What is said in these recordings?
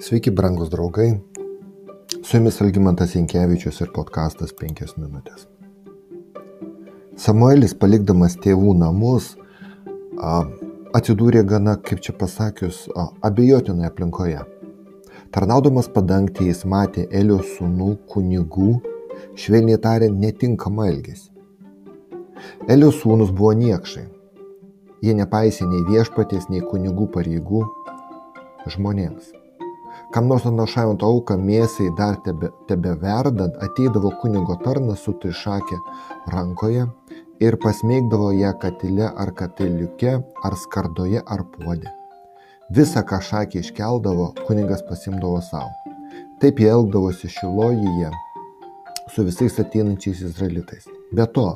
Sveiki, brangus draugai. Su jumis Algymantas Inkevičius ir podkastas 5 minutės. Samuelis, palikdamas tėvų namus, atsidūrė gana, kaip čia pasakius, abejotinoje aplinkoje. Tarnaudamas padangti jis matė Elio sūnų kunigų, švelniai tariant, netinkamą elgesį. Elio sūnus buvo niekšai. Jie nepaisė nei viešpatės, nei kunigų pareigų žmonėms. Kam nors atnašaujant auką mėsai dar tebe, tebe verdant, ateidavo kunigo tarnas su trišakė rankoje ir pasmeigdavo ją katile ar katiliuke, ar skardoje ar puodė. Visą, ką šakė iškeldavo, kunigas pasimdavo savo. Taip jie elgdavosi šilojyje su visais ateinančiais izraelitais. Be to,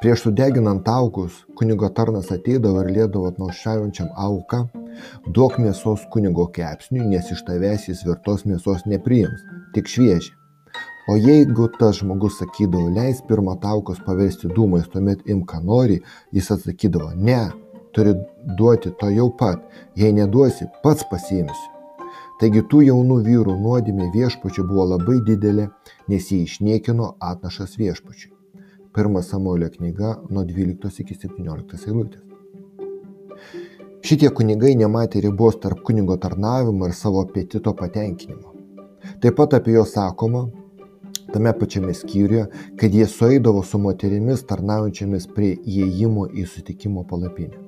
Prieš sudeginant aukus, kunigo tarnas ateidavo ir liedavo atnaušiaujančiam auką, duok mėsos kunigo kepsniui, nes iš tavęs jis virtos mėsos nepriims, tik šviežią. O jeigu tas žmogus sakydavo, leis pirmą taukus paversti dūmais, tuomet imk ką nori, jis atsakydavo, ne, turi duoti to jau pat, jei neduosi, pats pasiimsiu. Taigi tų jaunų vyrų nuodėmė viešpačių buvo labai didelė, nes jie išniekino atnašas viešpačiui. 1 Samuelio knyga nuo 12 iki 17 eilutės. Šitie kunigai nematė ribos tarp kunigo tarnavimo ir savo apetito patenkinimo. Taip pat apie juos sakoma, tame pačiame skyriuje, kad jie sueidavo su moterimis tarnaujančiamis prie įėjimo į sutikimo palapinę.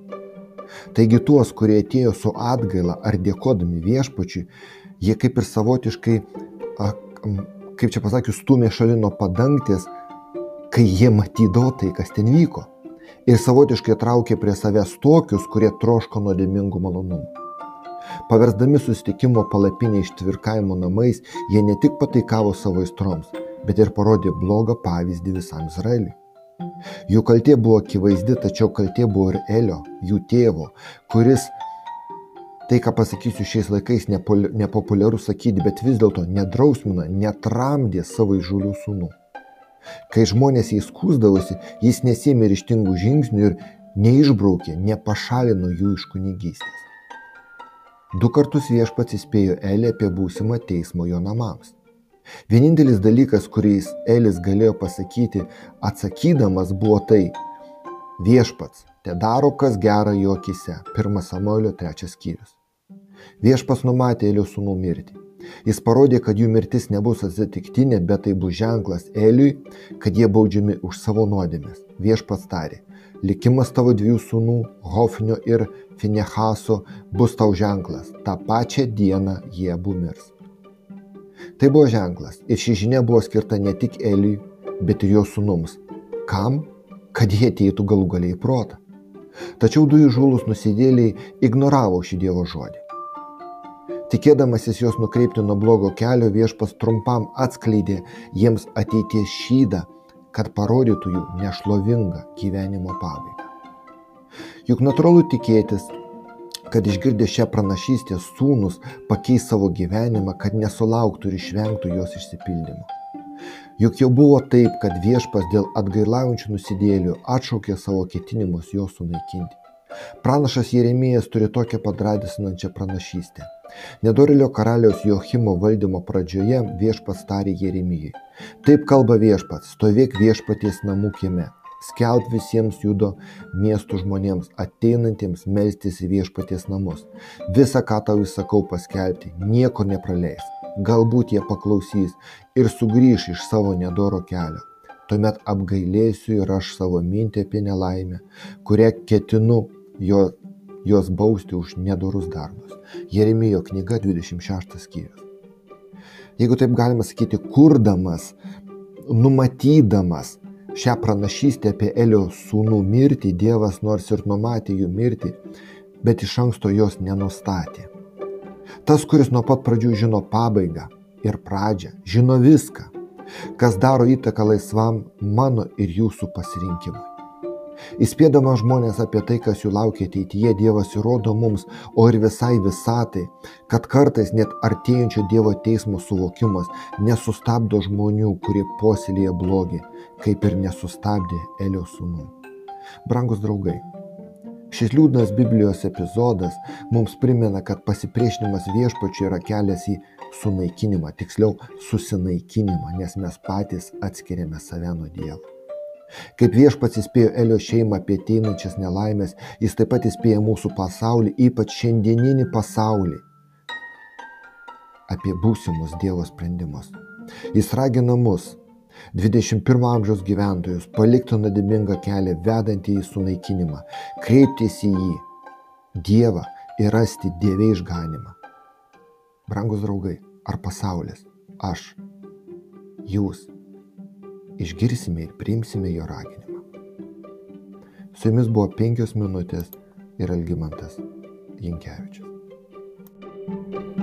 Taigi tuos, kurie atėjo su atgaila ar dėkodami viešpačiui, jie kaip ir savotiškai, kaip čia pasakius, stumė šalino padangtės kai jie matydavo tai, kas ten vyko. Ir savotiškai traukė prie savęs tokius, kurie troško nuodėmingų malonumų. Paversdami susitikimo palapinę ištvirkavimo namais, jie ne tik pataikavo savo aistroms, bet ir parodė blogą pavyzdį visam Izraeliui. Jų kaltė buvo akivaizdi, tačiau kaltė buvo ir Elio, jų tėvo, kuris, tai ką pasakysiu šiais laikais, nepopuliaru sakyti, bet vis dėlto nedrausmina, netramdė savo įžūlių sūnų. Kai žmonės jį skūsdavosi, jis nesėmė ryštingų žingsnių ir neišbraukė, nepašalino jų iš kunigystės. Du kartus viešpats įspėjo Elį apie būsimą teismo jo namams. Vienintelis dalykas, kuriais Elis galėjo pasakyti, atsakydamas, buvo tai - viešpats, te daro kas gera jo akise. 1 Samuelio 3 skyrius. Viešpats numatė Elio sūnų mirtį. Jis parodė, kad jų mirtis nebus atsitiktinė, bet tai bus ženklas Eliui, kad jie baudžiami už savo nuodėmės. Viešpats tarė, likimas tavo dviejų sūnų, Hofnio ir Finehaso, bus tau ženklas. Ta pačia diena jie abu mirs. Tai buvo ženklas ir ši žinia buvo skirta ne tik Eliui, bet ir jo sūnums. Kam? Kad jie ateitų galų galiai protą. Tačiau du įžūlus nusidėliai ignoravo šį Dievo žodį. Tikėdamasis juos nukreipti nuo blogo kelio, viešpas trumpam atskleidė jiems ateities šydą, kad parodytų jų nešlovingą gyvenimo pabaigą. Juk natūralu tikėtis, kad išgirdę šią pranašystę sūnus pakeis savo gyvenimą, kad nesulauktų ir išvengtų jos išsipildymo. Juk jau buvo taip, kad viešpas dėl atgailaujančių nusidėlių atšaukė savo ketinimus juos sunaikinti. Pranašas Jeremijas turi tokią padradisinančią pranašystę. Nedorilio karaliaus Jochimo valdymo pradžioje viešpats tarė Jeremijai. Taip kalba viešpats, stovėk viešpaties namų kieme. Skelb visiems judo miestų žmonėms, ateinantiems melstis į viešpaties namus. Visa, ką tau įsakau paskelbti, nieko nepraleis. Galbūt jie paklausys ir sugrįž iš savo nedoro kelio. Tuomet apgailėsiu ir aš savo mintį apie nelaimę, kurią ketinu jo juos bausti už nedorus darbus. Jeremijo knyga 26 skyrius. Jeigu taip galima sakyti, kurdamas, numatydamas šią pranašystę apie Elio sūnų mirtį, Dievas nors ir numatė jų mirtį, bet iš anksto jos nenustatė. Tas, kuris nuo pat pradžių žino pabaigą ir pradžią, žino viską, kas daro įtaką laisvam mano ir jūsų pasirinkimui. Įspėdama žmonės apie tai, kas jų laukia ateityje, Dievas įrodo mums, o ir visai visatai, kad kartais net artėjančio Dievo teismo suvokimas nesustabdo žmonių, kurie posėlėje blogį, kaip ir nesustabdė Elio sūnų. Brangus draugai, Šis liūdnas Biblijos epizodas mums primena, kad pasipriešinimas viešpačiui yra kelias į sunaikinimą, tiksliau susinaikinimą, nes mes patys atskiriame save nuo Dievo. Kaip viešpats įspėjo Elio šeimą apie ateinančias nelaimės, jis taip pat įspėja mūsų pasaulį, ypač šiandieninį pasaulį, apie būsimus Dievo sprendimus. Jis ragina mus 21 amžiaus gyventojus palikti nuodėmingą kelią vedantį į sunaikinimą, kreiptis į jį, Dievą ir rasti Dievę išganimą. Brangus draugai, ar pasaulis, aš, jūs, išgirsime ir priimsime jo raginimą. Su jumis buvo penkios minutės ir Algymantas Jinkevičius. thank you